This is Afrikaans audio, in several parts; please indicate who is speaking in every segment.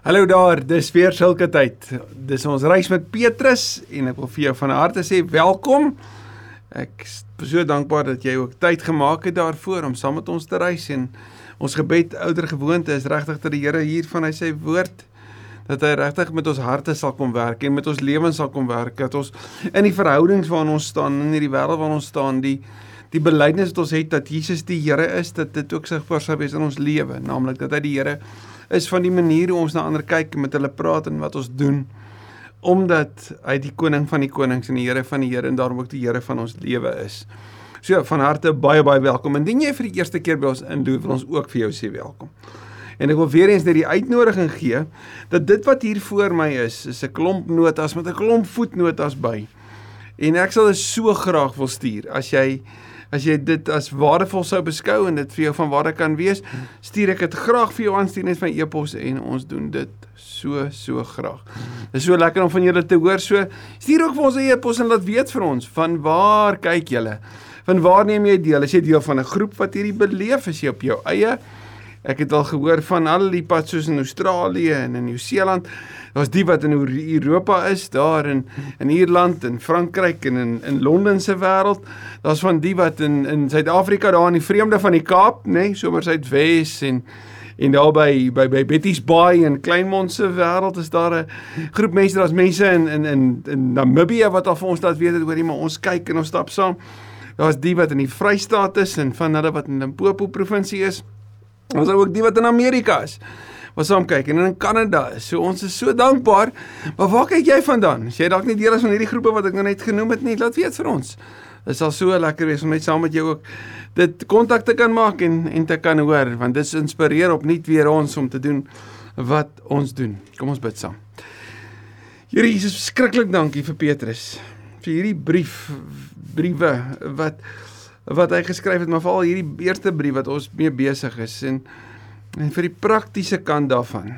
Speaker 1: Hallo daar, dis weer sulke tyd. Dis ons reis met Petrus en ek wil vir jou van harte sê welkom. Ek is so dankbaar dat jy ook tyd gemaak het daarvoor om saam met ons te reis en ons gebed ouer gewoonte is regtig dat die Here hier van hy sê woord dat hy regtig met ons harte sal kom werk en met ons lewens sal kom werk dat ons in die verhoudings waarin ons staan in hierdie wêreld waarin ons staan die die belydenis wat ons het dat Jesus die Here is dat dit ook sigbaar sal wees in ons lewe naamlik dat hy die Here is van die manier hoe ons na ander kyk en met hulle praat en wat ons doen omdat hy die koning van die konings en die Here van die Here en daarom ook die Here van ons lewe is. So van harte baie baie welkom. Indien jy vir die eerste keer by ons indoen, wil ons ook vir jou sê welkom. En ek wil weer eens net die uitnodiging gee dat dit wat hier voor my is, is 'n klomp notas met 'n klomp voetnotas by. En ek sal dit so graag wil stuur as jy as jy dit as waardevol sou beskou en dit vir jou van waarde kan wees, stuur ek dit graag vir jou aan stuur net van e-pos en ons doen dit so so graag. Dit is so lekker om van julle te hoor. So stuur ook vir ons 'n e-pos en laat weet vir ons van waar kyk julle? Van waar neem jy deel? Is jy deel van 'n groep wat hierdie beleef? Is jy op jou eie? Ek het al gehoor van al die pad soos in Australië en in Nieu-Seeland. Daar's die wat in Europa is, daar in in Ierland en Frankryk en in in Londen se wêreld. Daar's van die wat in in Suid-Afrika daar in die vreemde van die Kaap, nê, nee, sommer Suidwes en en daar by by by Betty's Bay en Kleinmond se wêreld is daar 'n groep mense, daar's mense in in in in Namibië wat al vir ons laat weet het oor iemand ons kyk en ons stap saam. Daar's die wat in die Vrystaat is en van hulle wat in Limpopo provinsie is. Ons het ook die wat in Amerika is wat saam kyk en in Kanada. So ons is so dankbaar. Maar waar kyk jy vandaan? As jy dalk nie deel is van hierdie groepe wat ek nou net genoem het nie, laat weet vir ons. Dit sal so lekker wees om net saam met jou ook dit kontak te kan maak en en te kan hoor want dit inspireer opnuut weer ons om te doen wat ons doen. Kom ons bid saam. Here Jesus, skrikkelik dankie vir Petrus vir hierdie brief briewe wat wat hy geskryf het, maar veral hierdie eerste brief wat ons mee besig is en en vir die praktiese kant daarvan.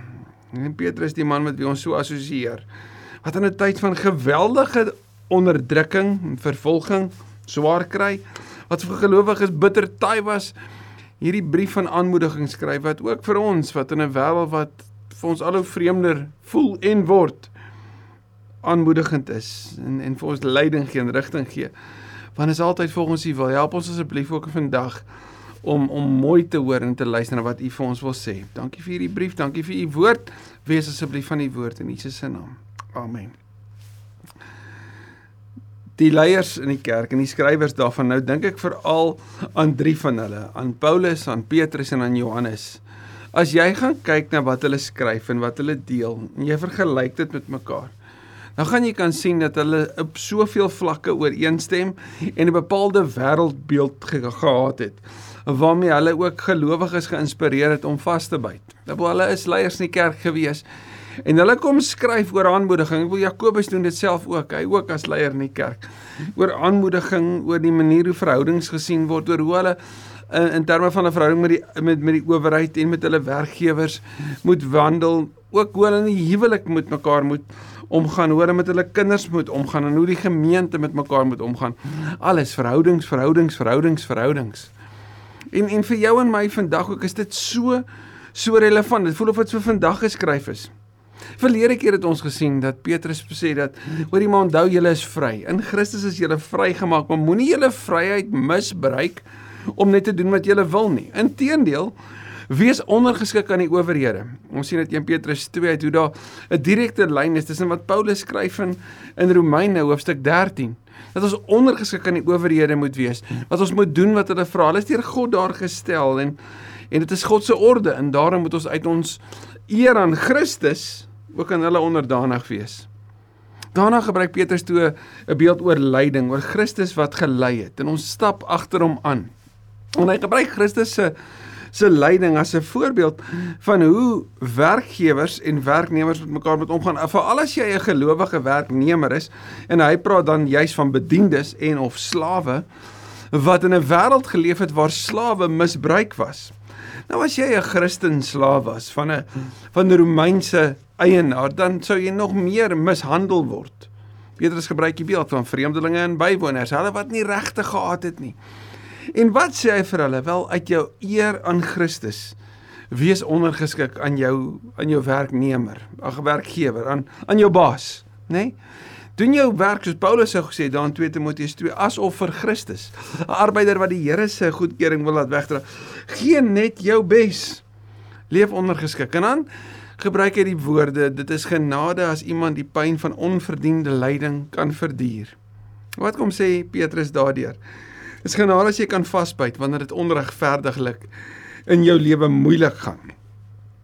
Speaker 1: En Petrus die man met wie ons so assosieer. Wat in 'n tyd van geweldige onderdrukking en vervolging swaar kry, wat vir gelowiges bitter taai was, hierdie brief van aanmoediging skryf wat ook vir ons wat in 'n wêreld wat vir ons al hoe vreemder voel en word aanmoedigend is en en vir ons leiding gee en rigting gee. Want is altyd volgens U wil help ons asseblief ook vandag om om mooi te hoor en te luister na wat u vir ons wil sê. Dankie vir hierdie brief, dankie vir u woord. Wees asseblief van u woord in Jesus se naam. Amen. Die leiers in die kerk en die skrywers daarvan nou dink ek veral aan drie van hulle, aan Paulus, aan Petrus en aan Johannes. As jy gaan kyk na wat hulle skryf en wat hulle deel en jy vergelyk dit met mekaar, dan gaan jy kan sien dat hulle op soveel vlakke ooreenstem en 'n bepaalde wêreldbeeld gehad het waarmee hulle ook gelowiges geïnspireer het om vas te byt. Nou hulle is leiers in die kerk gewees en hulle kom skryf oor aanmoediging. Ek wil Jakobus doen dit self ook. Hy ook as leier in die kerk. Oor aanmoediging, oor die manier hoe verhoudings gesien word, oor hoe hulle in, in terme van 'n verhouding met die met met die owerheid en met hulle werkgewers moet wandel, ook hoe hulle in die huwelik moet mekaar moet omgaan, hoe hulle met hulle kinders moet omgaan en hoe die gemeente met mekaar moet omgaan. Alles verhoudings, verhoudings, verhoudings, verhoudings. En en vir jou en my vandag ook is dit so so relevant. Dit voel of dit so vandag geskryf is. Verlede keer het ons gesien dat Petrus sê dat hoor jy maar onthou julle is vry. In Christus is julle vrygemaak, maar moenie julle vryheid misbruik om net te doen wat julle wil nie. Inteendeel, wees ondergeskik aan die owerhede. Ons sien dit in Petrus 2 uit hoe daar 'n direkte lyn is tussen wat Paulus skryf in in Romeine hoofstuk 13 dat ons ondergeskik aan die owerhede moet wees. Wat ons moet doen wat hulle vra. Hulle is deur God daar gestel en en dit is God se orde en daarom moet ons uit ons eer aan Christus ook aan hulle onderdanig wees. Daarna gebruik Petrus toe 'n beeld oor lyding, oor Christus wat gelei het en ons stap agter hom aan. En hy gebruik Christus se se lyding as 'n voorbeeld van hoe werkgewers en werknemers met mekaar moet omgaan. Veral as jy 'n gelowige werknemer is en hy praat dan juis van bediendes en of slawe wat in 'n wêreld geleef het waar slawe misbruik was. Nou as jy 'n Christen slaaf was van 'n van 'n Romeinse eienaar, dan sou jy nog meer mishandel word. Petrus gebruik die beeld van vreemdelinge en bywoners, hulle wat nie regte gehad het nie. En wat sê hy vir hulle? Wel uit jou eer aan Christus wees ondergeskik aan jou aan jou werknemer, ag werkgewer, aan aan jou baas, nê? Nee? Doen jou werk soos Paulus sou gesê daar in 2 Timoteus 2 asof vir Christus, 'n arbeider wat die Here se goedkeuring wil laat wegdra. Gee net jou bes. Leef ondergeskik. En dan gebruik hy die woorde dit is genade as iemand die pyn van onverdiende lyding kan verduur. Wat kom sê Petrus daardeur? Dis genade as jy kan vasbyt wanneer dit onregverdiglik in jou lewe moeilik gaan.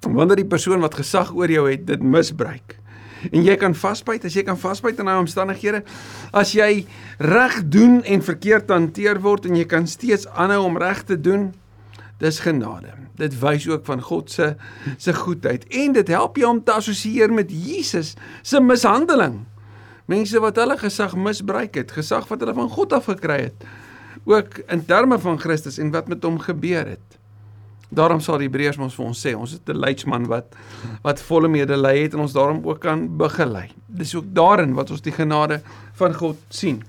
Speaker 1: Wanneer die persoon wat gesag oor jou het dit misbruik. En jy kan vasbyt, as jy kan vasbyt in daai omstandighede, as jy reg doen en verkeerd hanteer word en jy kan steeds aanhou om reg te doen, dis genade. Dit wys ook van God se se goedheid en dit help jou om te assosieer met Jesus se mishandeling. Mense wat hulle gesag misbruik het, gesag wat hulle van God af gekry het, ook in terme van Christus en wat met hom gebeur het. Daarom sal die Hebreërs ons vir ons sê, ons het 'n leidsman wat wat volle medelee het en ons daarom ook kan begelei. Dis ook daarin wat ons die genade van God sien.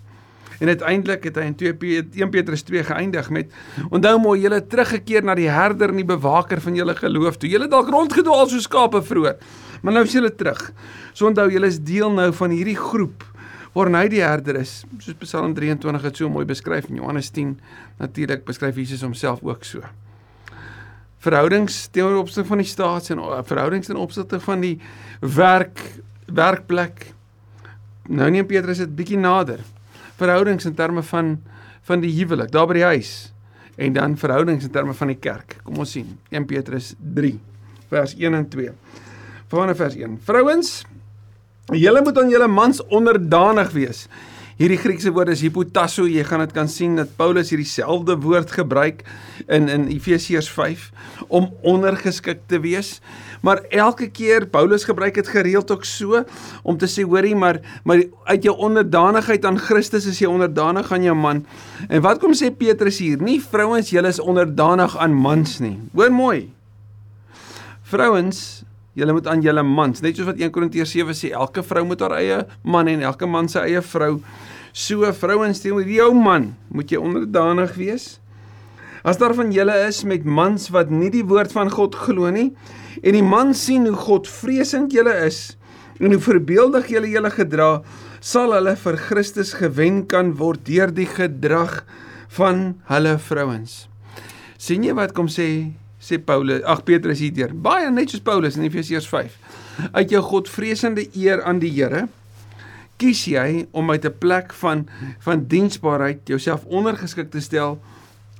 Speaker 1: En uiteindelik het hy in 2 1 Petrus 2 geëindig met onthou mooi julle teruggekeer na die herder en die bewaker van julle geloof toe. Julle dalk rondgedwaal soos skape vroeër, maar nou is julle terug. So onthou julle is deel nou van hierdie groep waarin hy die herder is. Soos Psalm 23 het so mooi beskryf in Johannes 10 natuurlik beskryf Jesus homself ook so. Verhoudings teenoor opsigte van die staats en uh, verhoudings ten opsigte van die werk werkplek. Nou neem Petrus dit bietjie nader verhoudings in terme van van die huwelik daar by die huis en dan verhoudings in terme van die kerk. Kom ons sien 1 Petrus 3 vers 1 en 2. Vanaf vers 1. Vrouens, julle moet aan julle mans onderdanig wees Hierdie Griekse woord is hypotasso. Jy gaan dit kan sien dat Paulus hierdie selfde woord gebruik in in Efesiërs 5 om ondergeskik te wees. Maar elke keer Paulus gebruik dit gereeld ook so om te sê hoorie maar maar uit jou onderdanigheid aan Christus is jy onderdanig aan jou man. En wat kom sê Petrus hier? Nie vrouens julle is onderdanig aan mans nie. Hoor mooi. Vrouens Julle moet aan julle mans, net soos wat 1 Korintiërs 7 sê, elke vrou moet haar eie man en elke man sy eie vrou. So vrouens teenoor jou man, moet jy onderdanig wees. As daar van julle is met mans wat nie die woord van God glo nie en die man sien hoe God vreesend julle is en hoe voorbeeldig julle julle gedra, sal hulle vir Christus gewen kan word deur die gedrag van hulle vrouens. sien jy wat kom sê sê Paulus, ag Petrus hierdeur. Baie net soos Paulus in Efesiërs 5. Uit jou godvreesende eer aan die Here kies jy om uit 'n plek van van diensbaarheid jouself ondergeskik te stel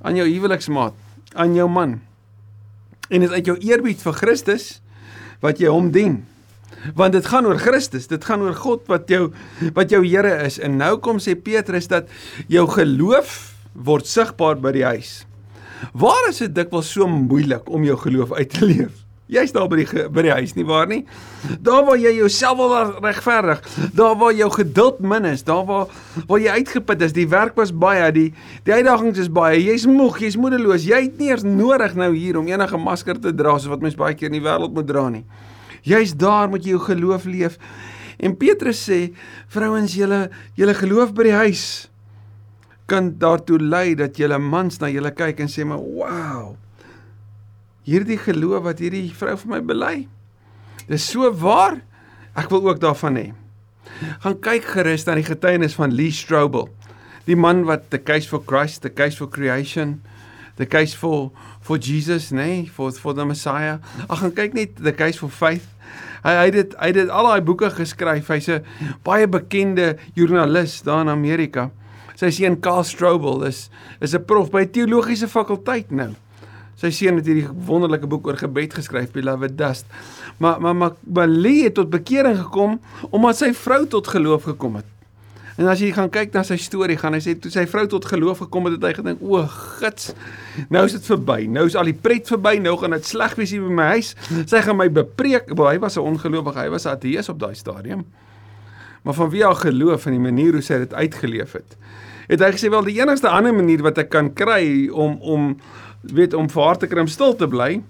Speaker 1: aan jou huweliksmaat, aan jou man. En dit uit jou eerbied vir Christus wat jy hom dien. Want dit gaan oor Christus, dit gaan oor God wat jou wat jou Here is. En nou kom sê Petrus dat jou geloof word sigbaar by die huis. Waar is dit dikwels so moeilik om jou geloof uit te leef? Jy's daar by die by die huis nie waar nie? Daar waar jy jouself wil regverdig, daar waar jou geduld min is, daar waar waar jy uitgeput is, die werk was baie, die die uitdagings is baie. Jy's moeg, jy's moedeloos. Jy het nie eers nodig nou hier om enige masker te dra soos wat mens baie keer in die wêreld moet dra nie. Jy's daar met jou geloof leef. En Petrus sê, vrouens, julle julle geloof by die huis kan daartoe lei dat julle mans na julle kyk en sê maar wow. Hierdie geloof wat hierdie vrou vir my bely. Dis so waar. Ek wil ook daarvan hê. Gaan kyk gerus na die getuienis van Lee Strobel. Die man wat the case for Christ, the case for creation, the case for for Jesus, nee, for for the Messiah. Ag gaan kyk net the case for faith. Hy hy het hy het al daai boeke geskryf. Hy's 'n baie bekende joernalis daar in Amerika. Sy seun Karl Strobel is is 'n prof by teologiese fakulteit nou. Sy seun het hierdie wonderlike boek oor gebed geskryf, Beloved Dust. Maar maar maar Balie het tot bekering gekom omdat sy vrou tot geloof gekom het. En as jy gaan kyk na sy storie, gaan hy sê toe sy vrou tot geloof gekom het, het hy gedink, "O, gits. Nou is dit verby. Nou is al die pret verby. Nou gaan dit sleg wees hier by my huis. Sy gaan my bepreek." Bo, hy was 'n ongelowige. Hy was 'n ateïs op daai stadium. Maar van wie haar geloof en die manier hoe sy dit uitgeleef het, het hy gesê wel die enigste ander manier wat ek kan kry om om weet om vir haar te kry om stil te bly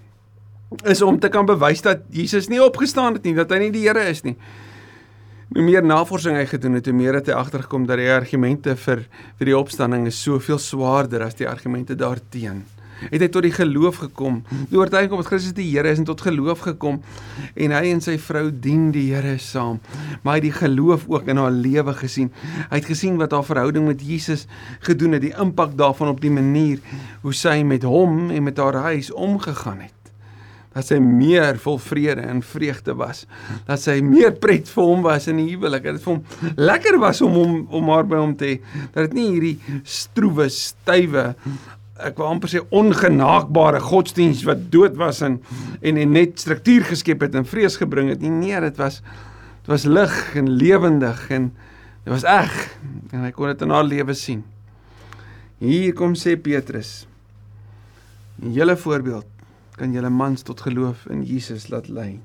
Speaker 1: is om te kan bewys dat Jesus nie opgestaan het nie, dat hy nie die Here is nie. Hoe meer navorsing hy gedoen het, hoe meer het hy agtergekom dat die argumente vir vir die opstanding is soveel swaarder as die argumente daarteenoor. Het hy tot die geloof gekom. Die oortuiging om dat Christus die Here is en tot geloof gekom en hy en sy vrou dien die Here saam. Maar hy het die geloof ook in haar lewe gesien. Hy het gesien wat haar verhouding met Jesus gedoen het, die impak daarvan op die manier hoe sy met hom en met haar huis omgegaan het dat sy meer vol vrede en vreugde was. Dat sy meer pret vir hom was in die huwelik. Dat dit vir hom lekker was om hom om haar by hom te hê. Dat dit nie hierdie stroewe, stywe ek wou amper sê ongenaakbare godsdiens wat dood was en en, en net struktuur geskep het en vrees gebring het. Nie, nee, dit was dit was lig en lewendig en dit was eg en hy kon dit in haar lewe sien. Hier kom sê Petrus. 'n Hele voorbeeld kan julle mans tot geloof in Jesus laat lei.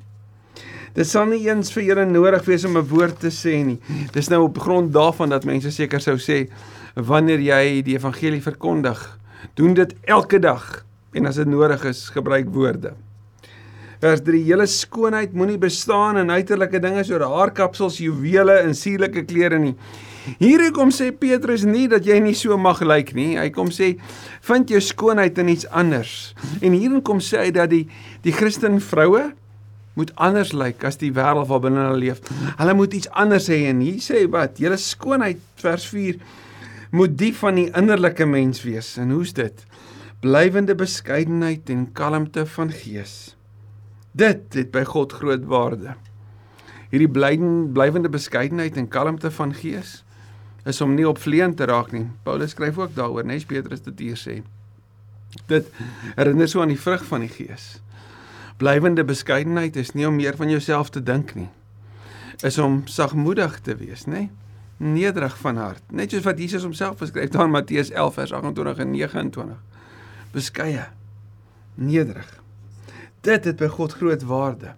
Speaker 1: Dit sal nie eens vir julle nodig wees om 'n woord te sê nie. Dis nou op grond daarvan dat mense seker sou sê wanneer jy die evangelie verkondig, doen dit elke dag en as dit nodig is, gebruik woorde. Vers 3: Julle skoonheid moenie bestaan in uiterlike dinge soos haarkapsels, juwele en sierlike klere nie. Hier kom sê Petrus nie dat jy nie so mag lyk nie. Hy kom sê vind jou skoonheid in iets anders. En hierin kom sê hy dat die die Christen vroue moet anders lyk as die wêreld waarbinne hulle leef. Hulle moet iets anders hê en hier sê wat? Julle skoonheid vers 4 moet die van die innerlike mens wees. En hoe's dit? Blywende beskeidenheid en kalmte van gees. Dit het by God groot waarde. Hierdie blywende beskeidenheid en kalmte van gees is om nie opvleend te raak nie. Paulus skryf ook daaroor, nes Petrus dit hier sê. Dit herinner so aan die vrug van die Gees. Blywende beskeidenheid is nie om meer van jouself te dink nie. Is om sagmoedig te wees, nê? Nederig van hart, net soos wat Jesus homself beskryf daar in Matteus 11 vers 28 en 29. Beskeie, nederig. Dit het by God groot waarde.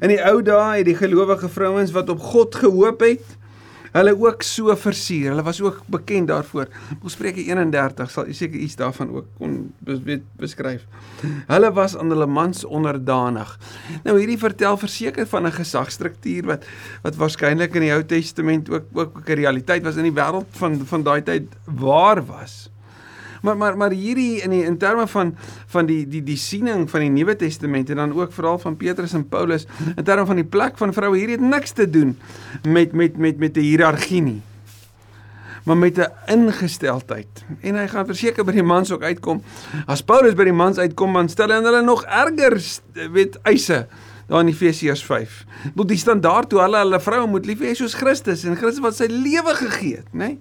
Speaker 1: In die ou dae het die gelowige vrouens wat op God gehoop het, hulle ook so versier. Hulle was ook bekend daarvoor. Ons Spreuke 31 sal seker iets daarvan ook kon beskryf. Hulle was aan hulle mans onderdanig. Nou hierdie vertel verseker van 'n gesagstruktuur wat wat waarskynlik in die Ou Testament ook ook 'n realiteit was in die wêreld van van daai tyd waar was. Maar maar maar hierdie in die in terme van van die die die siening van die Nuwe Testament en dan ook veral van Petrus en Paulus in terme van die plek van vroue hierdie het niks te doen met met met met 'n hiërargie nie. Maar met 'n ingesteldheid. En hy gaan verseker by die mans ook uitkom. As Paulus by die mans uitkom, dan stel hy hulle nog erger weet eise daar in Efesiërs 5. Moet die standaard toe hulle hulle vroue moet lief hê soos Christus en Christus wat sy lewe gegee het, né? Nee?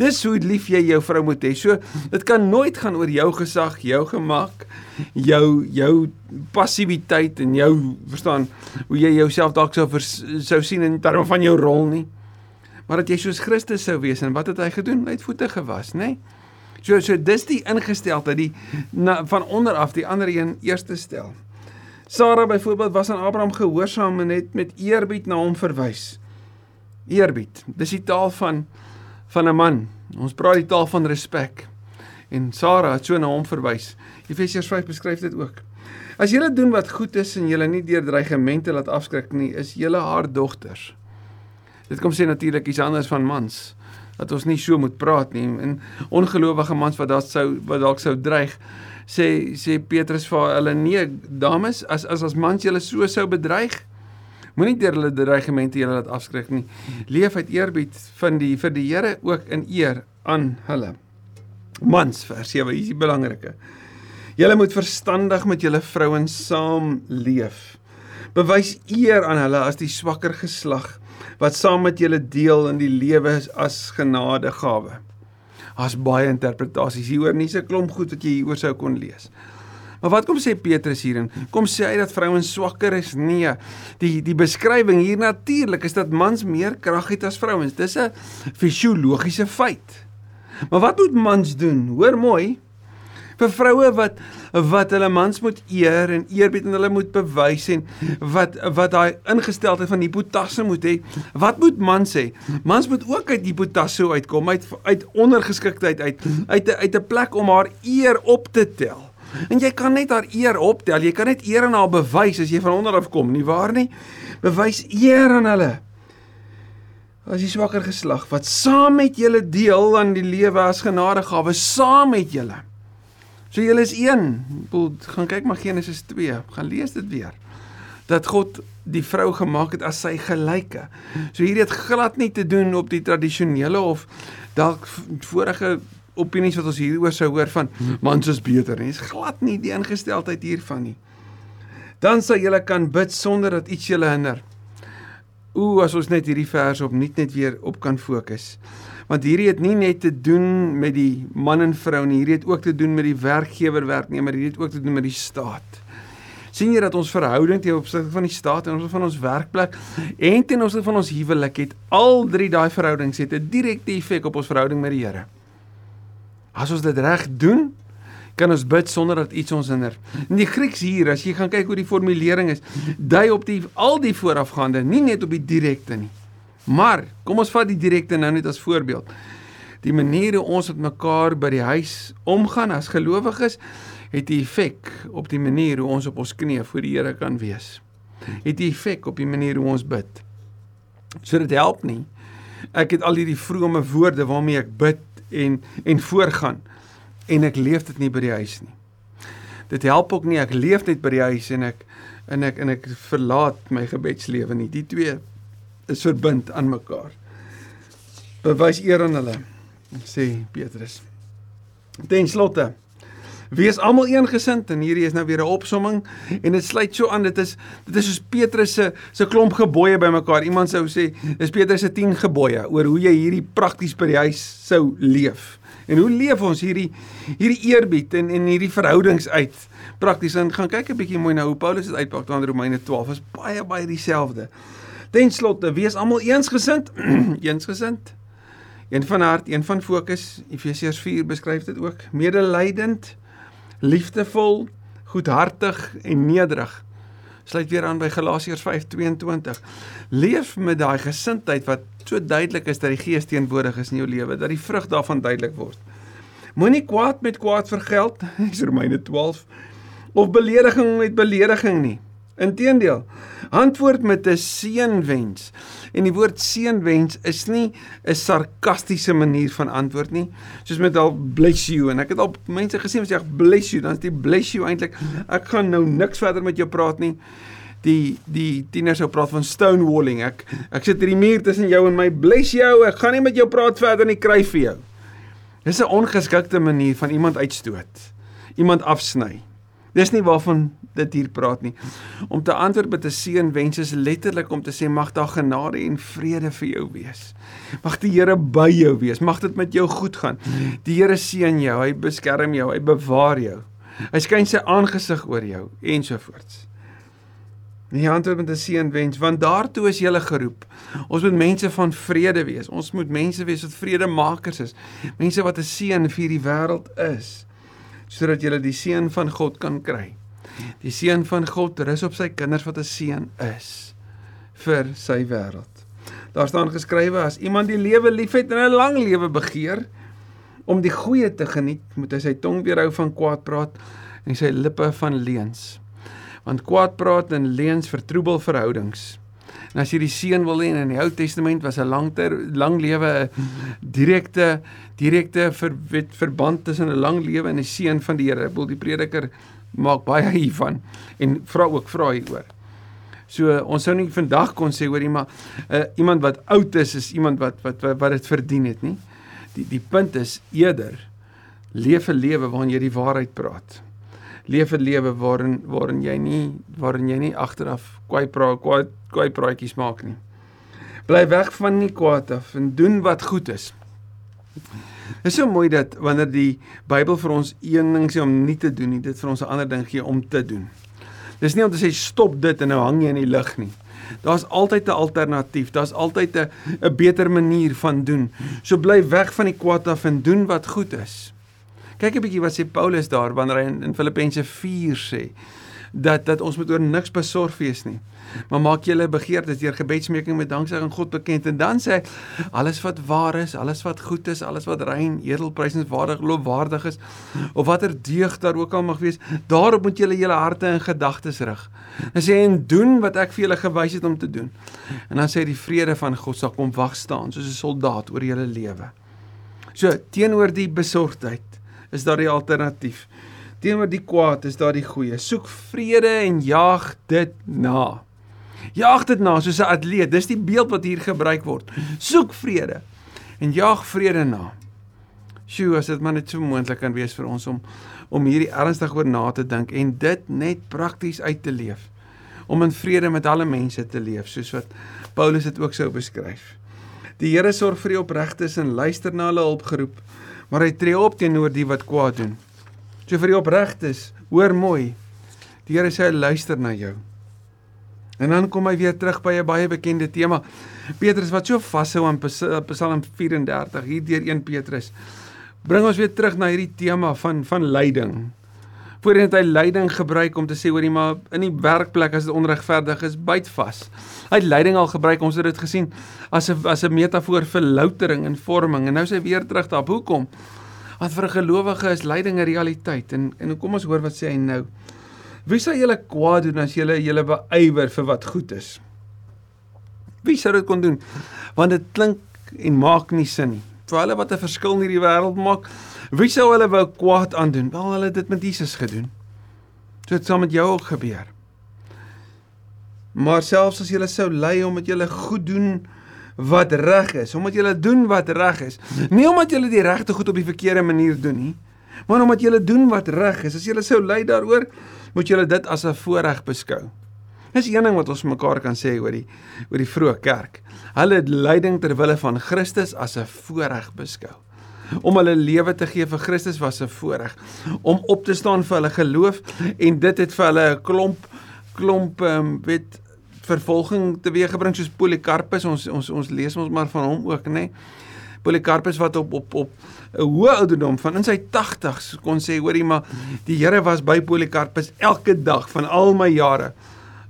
Speaker 1: Dis hoe lief jy jou vrou moet hê. So dit kan nooit gaan oor jou gesag, jou gemak, jou jou passiwiteit en jou verstaan hoe jy jouself dalk sou sou sien in terme van jou rol nie. Maar dat jy soos Christus sou wees en wat het hy gedoen? Hy het voete gewas, nê? So so dis die ingesteldheid die na, van onder af die ander een eerste stel. Sara byvoorbeeld was aan Abraham gehoorsaam en het met eerbied na hom verwys. Eerbied. Dis die taal van van 'n man. Ons praat die taal van respek. En Sara het so na hom verwys. Efesiërs 5 beskryf dit ook. As julle doen wat goed is en julle nie deur dreigemente laat afskrik nie, is julle haar dogters. Dit kom sê natuurlik iets anders van mans dat ons nie so moet praat nie. En ongelowige mans wat daar sou wat dalk sou dreig sê sê Petrus vir hulle nee dames as as as mans julle so sou bedreig Moenie deur hulle dreigemente julle laat afskrik nie. Leef uit eerbied van die vir die Here ook in eer aan hulle. Mans vers 7 hier is die belangrike. Julle moet verstandig met julle vrouens saam leef. Bewys eer aan hulle as die swakker geslag wat saam met julle deel in die lewe as genadegawe. As baie interpretasies hieroor nie se klomp goed wat jy hieroor sou kon lees. Maar wat kom sê Petrus hierin? Kom sê hy dat vrouens swakker is? Nee. Die die beskrywing hier natuurlik is dat mans meer krag het as vrouens. Dis 'n fisiologiese feit. Maar wat moet mans doen? Hoor mooi. Vir vroue wat wat hulle mans moet eer en eerbied en hulle moet bewys en wat wat daai ingesteldheid van hipotasse moet hê. Wat moet mans sê? Mans moet ook uit hipotasse uitkom, uit uit ondergeskiktheid uit, uit uit 'n plek om haar eer op te tel. En jy kan net haar eer optel. Jy kan net eer aan haar bewys as jy van onder af kom, nie waar nie? Bewys eer aan hulle. As jy swakker geslag wat saam met julle deel aan die lewe as genadegawe saam met julle. So julle is een. Boel, gaan kyk maar Genesis 2. Gaan lees dit weer. Dat God die vrou gemaak het as sy gelyke. So hierdie het glad nie te doen op die tradisionele of dalk vorige opinies wat ons hieroor sou hoor van mans is beter nie. Dit is glad nie die ingesteldheid hiervan nie. Dan sal julle kan bid sonder dat iets julle hinder. Ooh, as ons net hierdie vers op net net weer op kan fokus. Want hierdie het nie net te doen met die man en vrou nie, hierdie het ook te doen met die werkgewer werknemer, hierdie het ook te doen met die staat. sien jy dat ons verhouding teenoor opsigte van die staat en ons van ons werkplek en teenoor opsigte van ons huwelik het al drie daai verhoudings het 'n direkte effek op ons verhouding met die Here. As ons dit reg doen, kan ons bid sonder dat iets ons hinder. In die Grieks hier, as jy gaan kyk hoe die formulering is, dui op die al die voorafgaande, nie net op die direkte nie. Maar kom ons vat die direkte nou net as voorbeeld. Die manier hoe ons met mekaar by die huis omgaan as gelowiges het 'n effek op die manier hoe ons op ons knieë voor die Here kan wees. Het 'n effek op die manier hoe ons bid. So dit help nie. Ek het al hierdie vrome woorde waarmee ek bid en en voorgaan en ek leef dit nie by die huis nie. Dit help ook nie ek leef net by die huis en ek en ek en ek verlaat my gebedslewe nie. Die twee is verbind aan mekaar. Bewys eer aan hulle, sê Petrus. Ten slotte Wees almal eengesind en hierdie is nou weer 'n opsomming en dit sluit so aan dit is dit is soos Petrus se se klomp gebooie bymekaar. Iemand sou sê dis Petrus se 10 gebooie oor hoe jy hierdie prakties by die huis sou leef. En hoe leef ons hierdie hierdie eerbied en en hierdie verhoudings uit prakties en gaan kyk 'n bietjie mooi na hoe Paulus dit uitpak in Romeine 12 is baie baie dieselfde. Ten slotte, wees almal eensgesind, eensgesind. Een van hart, een van fokus. Efesiërs 4 beskryf dit ook. Medelydend, liefdevol, goedhartig en nederig. Sluit weer aan by Galasiërs 5:22. Leef met daai gesindheid wat so duidelik is dat die Gees teenwoordig is in jou lewe, dat die vrug daarvan duidelik word. Moenie kwaad met kwaad vergeld, dis Romeine 12, of belediging met belediging nie. Inteendeel, antwoord met 'n seënwens. En die woord seënwens is nie 'n sarkastiese manier van antwoord nie, soos met al bless you en ek het al mense gesien wat sê bless you, dan is dit bless you eintlik ek gaan nou niks verder met jou praat nie. Die die tieners sou praat van stonewalling. Ek ek sit hierdie muur tussen jou en my. Bless jou. Ek gaan nie met jou praat verder nie, kry vir jou. Dis 'n ongeskikte manier van iemand uitstoot. Iemand afsny. Dis nie waarvan dit hier praat nie. Om te antwoord met 'n seën wens is letterlik om te sê mag daar genade en vrede vir jou wees. Mag die Here by jou wees. Mag dit met jou goed gaan. Die Here seën jou, hy beskerm jou, hy bewaar jou. Hy skyn sy aangesig oor jou ensovoorts. Nie antwoord met 'n seën wens want daartoe is jy geroep. Ons moet mense van vrede wees. Ons moet mense wees wat vredemakers is. Mense wat 'n seën vir die wêreld is sodat jy die seën van God kan kry. Die seën van God rus op sy kinders wat 'n seën is vir sy wêreld. Daar staan geskrywe as iemand die lewe liefhet en 'n lang lewe begeer om die goeie te geniet, moet hy sy tong weerhou van kwaad praat en sy lippe van leuns. Want kwaad praat en leuns vertroebel verhoudings. En as jy die seën wil hê in die Ou Testament was 'n lang ter, lang lewe 'n direkte direkte ver, verband tussen 'n lang lewe en 'n seën van die Here. Bedoel die prediker maak baie hiervan en vra ook vra hieroor. So ons sou nie vandag kon sê hoor iemand uh, iemand wat oud is is iemand wat wat wat dit verdien het nie. Die die punt is eerder leef 'n lewe waarin jy die waarheid praat leef 'n lewe waarin waarin jy nie waarin jy nie agteraf kwai praat kwai kwai praatjies maak nie. Bly weg van nie kwaad af en doen wat goed is. Dit is so mooi dat wanneer die Bybel vir ons een ding sê om nie te doen nie, dit vir ons 'n ander ding gee om te doen. Dis nie om te sê stop dit en nou hang jy in die lug nie. Daar's altyd 'n alternatief. Daar's altyd 'n 'n beter manier van doen. So bly weg van die kwaad af en doen wat goed is. Kyk 'n bietjie wat sê Paulus daar wanneer hy in, in Filippense 4 sê dat dat ons moet oor niks besorg wees nie. Maar maak julle begeertes deur gebedsmeking met danksegging God bekend en dan sê alles wat waar is, alles wat goed is, alles wat rein, edel, prysenswaardig, loofwaardig is of watter deug daar ook al mag wees, daarop moet julle julle harte en gedagtes rig. En sê en doen wat ek vir julle gewys het om te doen. En dan sê die vrede van God sal kom wag staan soos 'n soldaat oor julle lewe. So teenoor die besorgdheid is daar die alternatief. Teenoor die kwaad is daar die goeie. Soek vrede en jaag dit na. Jaag dit na soos 'n atleet. Dis die beeld wat hier gebruik word. Soek vrede en jaag vrede na. Sjoe, as dit maar net so moontlik kan wees vir ons om om hierdie ernstig oor na te dink en dit net prakties uit te leef. Om in vrede met alle mense te leef, soos wat Paulus dit ook sou beskryf. Die Here sorg vir die opregtes en luister na hulle hulpgeroep, maar hy tree op teenoor die wat kwaad doen. So vir die opregtes, hoor mooi. Die Here sê hy luister na jou. En dan kom hy weer terug by 'n baie bekende tema. Petrus wat so vashou aan Psalm 34 hier deur 1 Petrus. Bring ons weer terug na hierdie tema van van lyding. Voorheen het hy lyding gebruik om te sê hoorie maar in die werkplek as dit onregverdig is, byt vas. Hy het lyding al gebruik, ons het dit gesien as 'n as 'n metafoor vir loutering en vorming en nou sê hy weer terug daarop. Hoekom? Want vir 'n gelowige is lyding 'n realiteit en en kom ons hoor wat sê hy nou. Wie sou julle kwaad doen as julle julle beywer vir wat goed is? Wie sou dit kon doen? Want dit klink en maak nie sin nie. Vir hulle wat 'n verskil in hierdie wêreld maak, wie sou hulle wou kwaad aandoen? Wel, hulle het dit met Jesus gedoen. So dit sal met jou ook gebeur. Maar selfs as jy sou ly omdat jy goed doen wat reg is, omdat jy doen wat reg is, nie omdat jy die regte goed op die verkeerde manier doen nie, maar omdat jy doen wat reg is. As jy sou ly daaroor, moet jy dit as 'n voorreg beskou. Dis een ding wat ons mekaar kan sê oor die oor die vroeë kerk. Hulle het lyding ter wille van Christus as 'n voorreg beskou. Om hulle lewe te gee vir Christus was 'n voorreg. Om op te staan vir hulle geloof en dit het vir hulle 'n klomp klomp um, weet vervolging teweeggebring soos Polycarpus. Ons ons ons lees ons maar van hom ook, nê. Nee? Polycarpus wat op op op 'n hoë ouderdom van in sy 80s kon sê hoorie maar die Here was by Polycarpus elke dag van al my jare.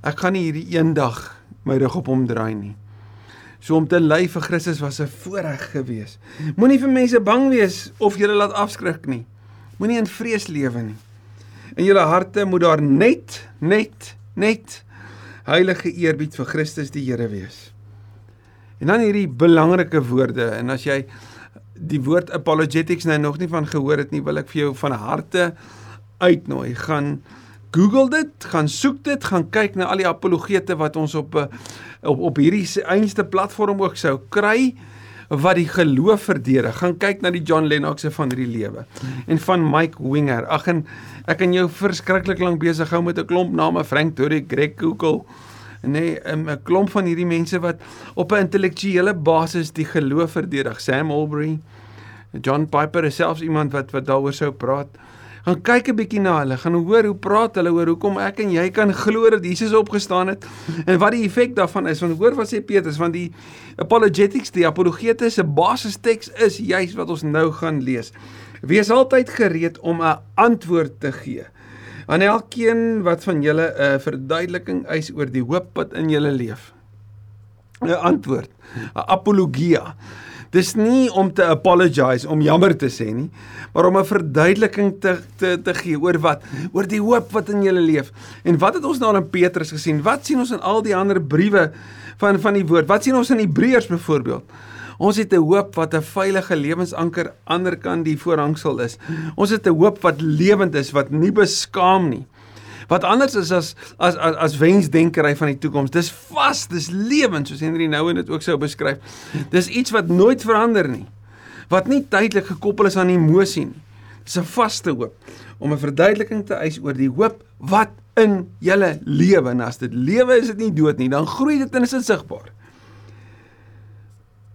Speaker 1: Ek gaan nie hierdie een dag my rug op hom draai nie. So om te ly vir Christus was 'n voorreg geweest. Moenie vir mense bang wees of jy laat afskrik nie. Moenie in vrees lewe nie. In julle harte moet daar net net net heilige eerbied vir Christus die Here wees. En dan hierdie belangrike woorde en as jy die woord apologetics nou nog nie van gehoor het nie, wil ek vir jou van harte uitnooi. Gaan Google dit, gaan soek dit, gaan kyk na al die apologete wat ons op eh, op op hierdie einste platform ook sou kry wat die geloof verdedig. Gaan kyk na die John Lennox se van hierdie lewe en van Mike Winger. Ag en ek kan jou verskriklik lank besig hou met 'n klomp name Frank Turek, Greg Koukl nee 'n klomp van hierdie mense wat op 'n intellektuele basis die geloof verdedig. Sam Albury, John Piper is selfs iemand wat wat daaroor sou praat gaan kyk 'n bietjie na hulle, gaan hoor hoe praat hulle oor hoekom ek en jy kan glo dat Jesus opgestaan het en wat die effek daarvan is. Want hoor wat sê Petrus van die apologetics, die apologete se basisteks is juis wat ons nou gaan lees. Wees altyd gereed om 'n antwoord te gee aan elkeen wat van julle 'n verduideliking eis oor die hoop wat in julle leef. 'n Antwoord, 'n apologia. Dis nie om te apologize, om jammer te sê nie, maar om 'n verduideliking te te te gee oor wat? Oor die hoop wat in julle leef. En wat het ons nou in Petrus gesien? Wat sien ons in al die ander briewe van van die woord? Wat sien ons in Hebreërs byvoorbeeld? Ons het 'n hoop wat 'n veilige lewensanker aanderkant die voorhangsel is. Ons het 'n hoop wat lewend is, wat nie beskaam nie wat anders is as as as, as wensdenkery van die toekoms. Dis vas, dis lewend soos Henry Nouwen dit ook sou beskryf. Dis iets wat nooit verander nie. Wat nie tydelik gekoppel is aan emosie nie. Dis 'n vaste hoop om 'n verduideliking te eis oor die hoop wat in julle lewe en as dit lewe is dit nie dood nie, dan groei dit en is dit sigbaar.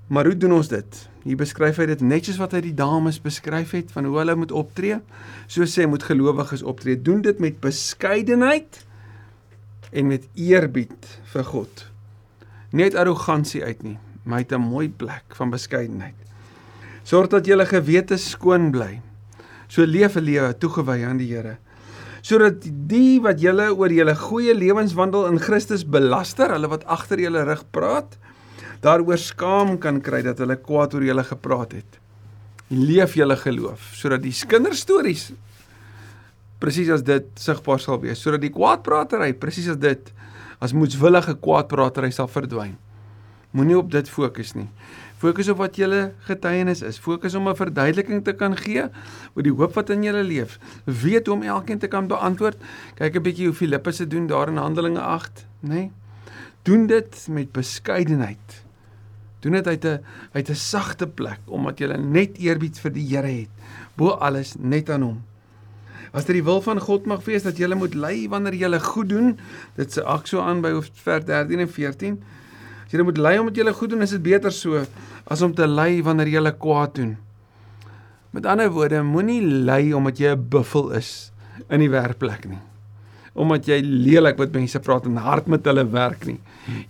Speaker 1: Maar hoe doen ons dit? Hier beskryf hy dit netjies wat hy die dames beskryf het van hoe hulle moet optree. So sê moet gelowiges optree. Doen dit met beskeidenheid en met eerbied vir God. Net arrogansie uit nie, maar uit 'n mooi plek van beskeidenheid. Sorg dat julle gewete skoon bly. So leef 'n lewe toegewy aan die Here. Sodat die wat julle oor julle goeie lewenswandel in Christus belaster, hulle wat agter julle rug praat, daaroor skaam kan kry dat hulle kwaad oor julle gepraat het. Leef julle geloof sodat die kinderstories presies as dit sigbaar sal wees, sodat die kwaadpratery presies as dit as moetswillige kwaadpratery sal verdwyn. Moenie op dit fokus nie. Fokus op wat julle getuienis is. Fokus om 'n verduideliking te kan gee oor die hoop wat in julle leef. Weet hoe om elkeen te kan beantwoord. Kyk 'n bietjie hoe Filippus dit doen daar in Handelinge 8, nê? Nee? Doen dit met beskeidenheid. Doen dit uit 'n uit 'n sagte plek omdat jy net eerbied vir die Here het. Bo alles net aan hom. As dit die wil van God mag wees dat jy moet ly wanneer jy goed doen, dit se ak so aan by vers 13 en 14. As jy moet ly omdat jy goed doen, is dit beter so as om te ly wanneer jy kwaad doen. Met ander woorde, moenie ly omdat jy 'n buffel is in die werkplek nie omdat jy lelik met mense praat en hard met hulle werk nie.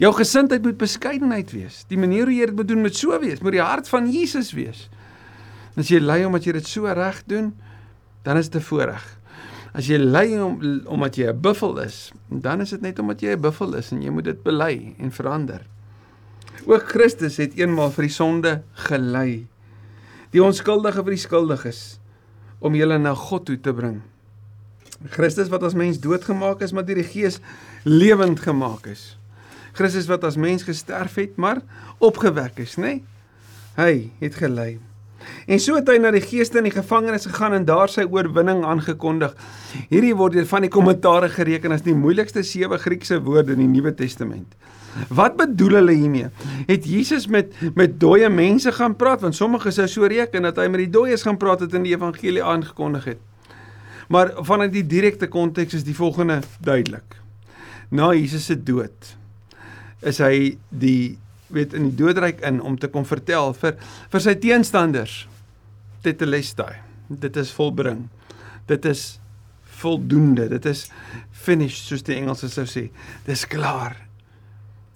Speaker 1: Jou gesindheid moet beskeidenheid wees. Die manier hoe jy dit moet doen moet so wees, moet die hart van Jesus wees. En as jy ly omdat jy dit so reg doen, dan is dit 'n voorreg. As jy ly om omdat jy 'n buffel is, dan is dit net omdat jy 'n buffel is en jy moet dit bely en verander. Ook Christus het eenmaal vir die sonde gelei. Die onskuldige vir die skuldiges om julle na God toe te bring. Christus wat as mens doodgemaak is, maar deur die Gees lewend gemaak is. Christus wat as mens gesterf het, maar opgewek is, nê? Nee? Hy het gelei. En so het hy na die geeste in die gevangenis gegaan en daar sy oorwinning aangekondig. Hierdie word deur van die kommentare gereken as die moeilikste sewe Griekse woorde in die Nuwe Testament. Wat bedoel hulle hiermee? Het Jesus met met dooie mense gaan praat want sommige sou so reken dat hy met die dooies gaan praat het in die evangelie aangekondig het. Maar vanuit die direkte konteks is die volgende duidelik. Na Jesus se dood is hy die weet in die doodryk in om te kom vertel vir vir sy teenstanders tetelestai. Dit is volbring. Dit is voldoende. Dit is finished soos die Engelse sou sê. Dis klaar.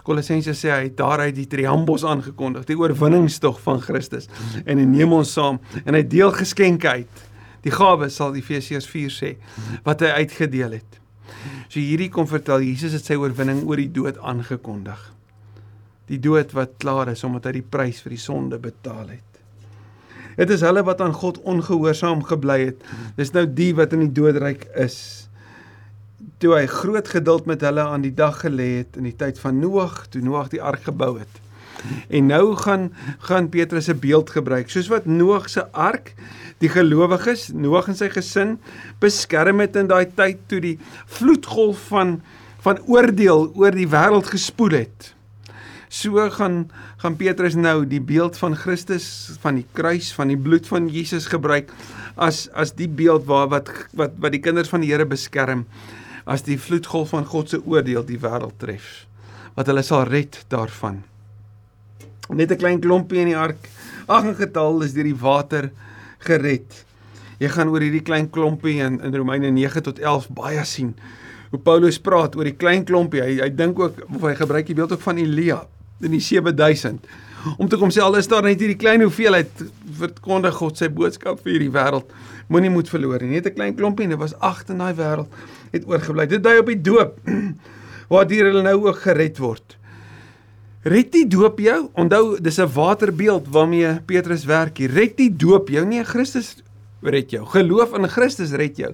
Speaker 1: Kolossense sê hy daaruit die triambos aangekondig, die oorwinningstog van Christus en hy neem ons saam en hy deel geskenke uit die gawe sal Efesiërs 4 sê wat hy uitgedeel het. So hierdie kom vertel Jesus het sy oorwinning oor die dood aangekondig. Die dood wat klaar is omdat hy die prys vir die sonde betaal het. Dit is hulle wat aan God ongehoorsaam gebly het. Dis nou die wat in die doodryk is. Toe hy groot geduld met hulle aan die dag gelê het in die tyd van Noag, toe Noag die ark gebou het. En nou gaan gaan Petrus 'n beeld gebruik, soos wat Noag se ark die gelowiges, Noag en sy gesin beskerm het in daai tyd toe die vloedgolf van van oordeel oor die wêreld gespoel het. So gaan gaan Petrus nou die beeld van Christus van die kruis van die bloed van Jesus gebruik as as die beeld waar wat wat wat die kinders van die Here beskerm as die vloedgolf van God se oordeel die wêreld tref wat hulle sal red daarvan. Net 'n klein klompie in die ark. Ag en getal is deur die water gered. Jy gaan oor hierdie klein klompie in in Romeine 9 tot 11 baie sien hoe Paulus praat oor die klein klompie. Hy hy dink ook of hy gebruik die beeld ook van Elia in die 7000 om te kom sê al is daar net hierdie klein hoeveelheid verkondig God sy boodskap vir hierdie wêreld. Moenie moed verloor nie. Net 'n klein klompie en dit was agt in daai wêreld het oorgebly. Dit dui op die doop waar hier hulle nou ook gered word. Red die doop jou. Onthou, dis 'n waterbeeld waarmee Petrus werk. Hier red die doop jou, nie Christus red jou. Geloof in Christus red jou.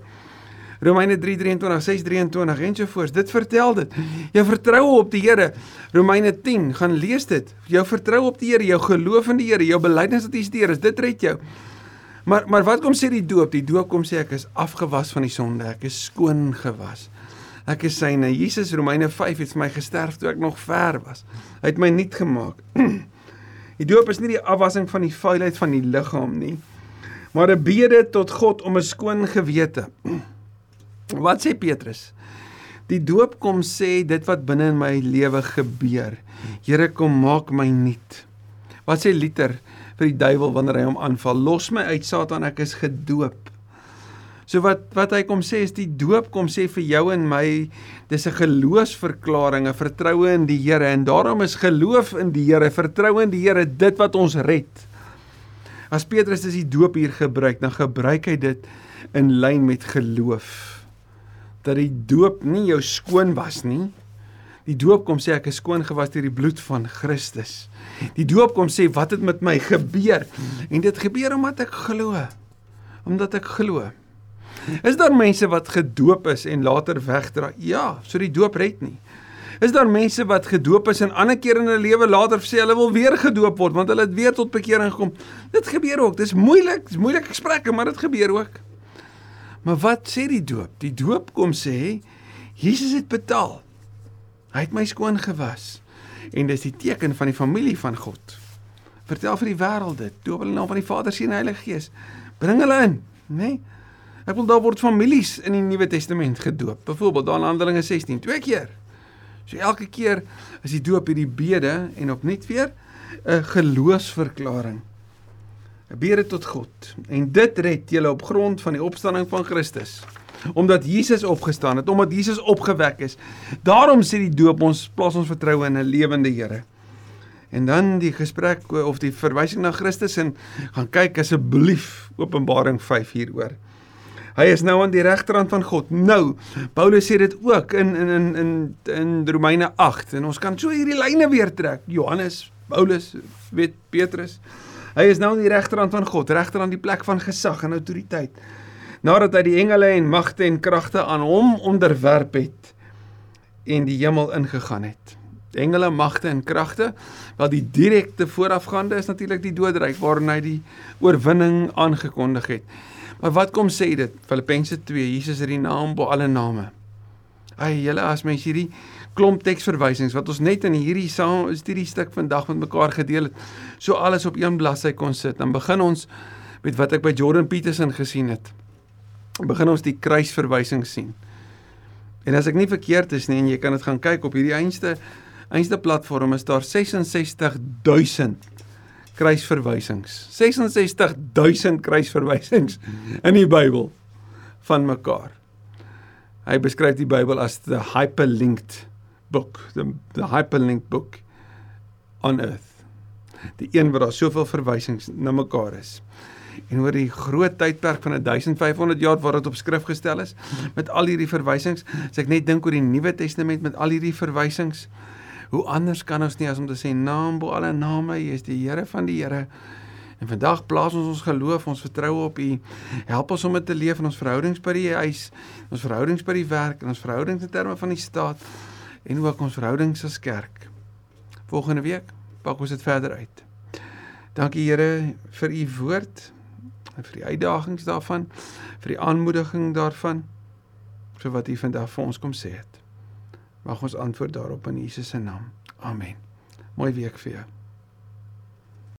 Speaker 1: Romeine 3:23, 6:23 en so voort. Dit vertel dit. Jou vertroue op die Here. Romeine 10, gaan lees dit. Jou vertroue op die Here, jou geloof in die Here, jou belydenis dat hy steer is, dit red jou. Maar maar wat kom sê die doop? Die doop kom sê ek is afgewas van die sonde. Ek is skoon gewas. Ek is syne. Jesus Romeine 5 het vir my gesterf toe ek nog ver was. Hy het my nuut gemaak. Die doop is nie die afwassing van die vuilheid van die liggaam nie, maar 'n bede tot God om 'n skoon gewete. Wat sê Petrus? Die doop kom sê dit wat binne in my lewe gebeur. Here kom maak my nuut. Wat sê Luther vir die duiwel wanneer hy hom aanval? Los my uit Satan, ek is gedoop. So wat wat hy kom sê is die doop kom sê vir jou en my dis 'n geloofsverklaring, 'n vertroue in die Here en daarom is geloof in die Here, vertroue in die Here dit wat ons red. As Petrus dis die doop hier gebruik, dan gebruik hy dit in lyn met geloof. Dat die doop nie jou skoon was nie. Die doop kom sê ek is skoon gewas deur die bloed van Christus. Die doop kom sê wat het met my gebeur? En dit gebeur omdat ek glo. Omdat ek glo. Is daar mense wat gedoop is en later wegdraai? Ja, so die doop red nie. Is daar mense wat gedoop is en ander keer in hulle lewe later sê hulle wil weer gedoop word want hulle het weer tot bekering gekom. Dit gebeur ook. Dis moeilik, dis moeilike gesprekke, maar dit gebeur ook. Maar wat sê die doop? Die doop kom sê Jesus het betaal. Hy het my skoon gewas. En dis die teken van die familie van God. Vertel vir die wêreld dit. Doop hulle in naam van die Vader, Seun en Heilige Gees. Bring hulle in, né? Nee? Ek wil daar word families in die Nuwe Testament gedoop. Byvoorbeeld daar in Handelinge 16, twee keer. So elke keer is die doop hierdie bede en opnuut weer 'n geloofsverklaring. 'n Bede tot God. En dit red julle op grond van die opstanding van Christus. Omdat Jesus opgestaan het, omdat Jesus opgewek is. Daarom sê die doop ons plaas ons vertroue in 'n lewende Here. En dan die gesprek of die verwysing na Christus en gaan kyk asseblief Openbaring 5 hieroor. Hy is nou aan die regterhand van God. Nou, Paulus sê dit ook in in in in in Romeine 8 en ons kan so hierdie lyne weer trek. Johannes, Paulus, weet Petrus. Hy is nou aan die regterhand van God, regterhand die plek van gesag en autoriteit. Nadat hy die engele en magte en kragte aan hom onderwerp het en die hemel ingegaan het. Engele, magte en kragte, wat die direkte voorafgaande is natuurlik die doodryk waarin hy die oorwinning aangekondig het. Maar wat kom sê dit? Filippense 2, Jesus is die naam bo alle name. Ai, julle as mens hierdie klomp teksverwysings wat ons net in hierdie saam hierdie stuk vandag met mekaar gedeel het, so alles op een bladsy kon sit. Dan begin ons met wat ek by Jordan Peterson gesien het. Begin ons die kruisverwysing sien. En as ek nie verkeerd is nie en jy kan dit gaan kyk op hierdie einste einste platform is daar 66000 kruisverwysings. 66000 kruisverwysings in die Bybel van mekaar. Hy beskryf die Bybel as the hyperlinked book, the, the hyperlinked book on earth. Die een waar daar soveel verwysings na mekaar is. En oor die groot tydperk van 1500 jaar waar dit op skrif gestel is met al hierdie verwysings, as ek net dink oor die Nuwe Testament met al hierdie verwysings, Hoe anders kan ons nie as om te sê naam bo alle name, U is die Here van die Here. En vandag plaas ons ons geloof, ons vertroue op U. Help ons om dit te leef in ons verhoudings by die huis, ons verhoudings by die werk, en ons verhoudings in terme van die staat en ook ons verhoudings as kerk. Volgende week pak ons dit verder uit. Dankie Here vir U woord en vir die uitdagings daarvan, vir die aanmoediging daarvan vir wat U vandag vir ons kom sê het. Mag ons antwoord daarop in Jesus se naam. Amen. Mooi week vir jou.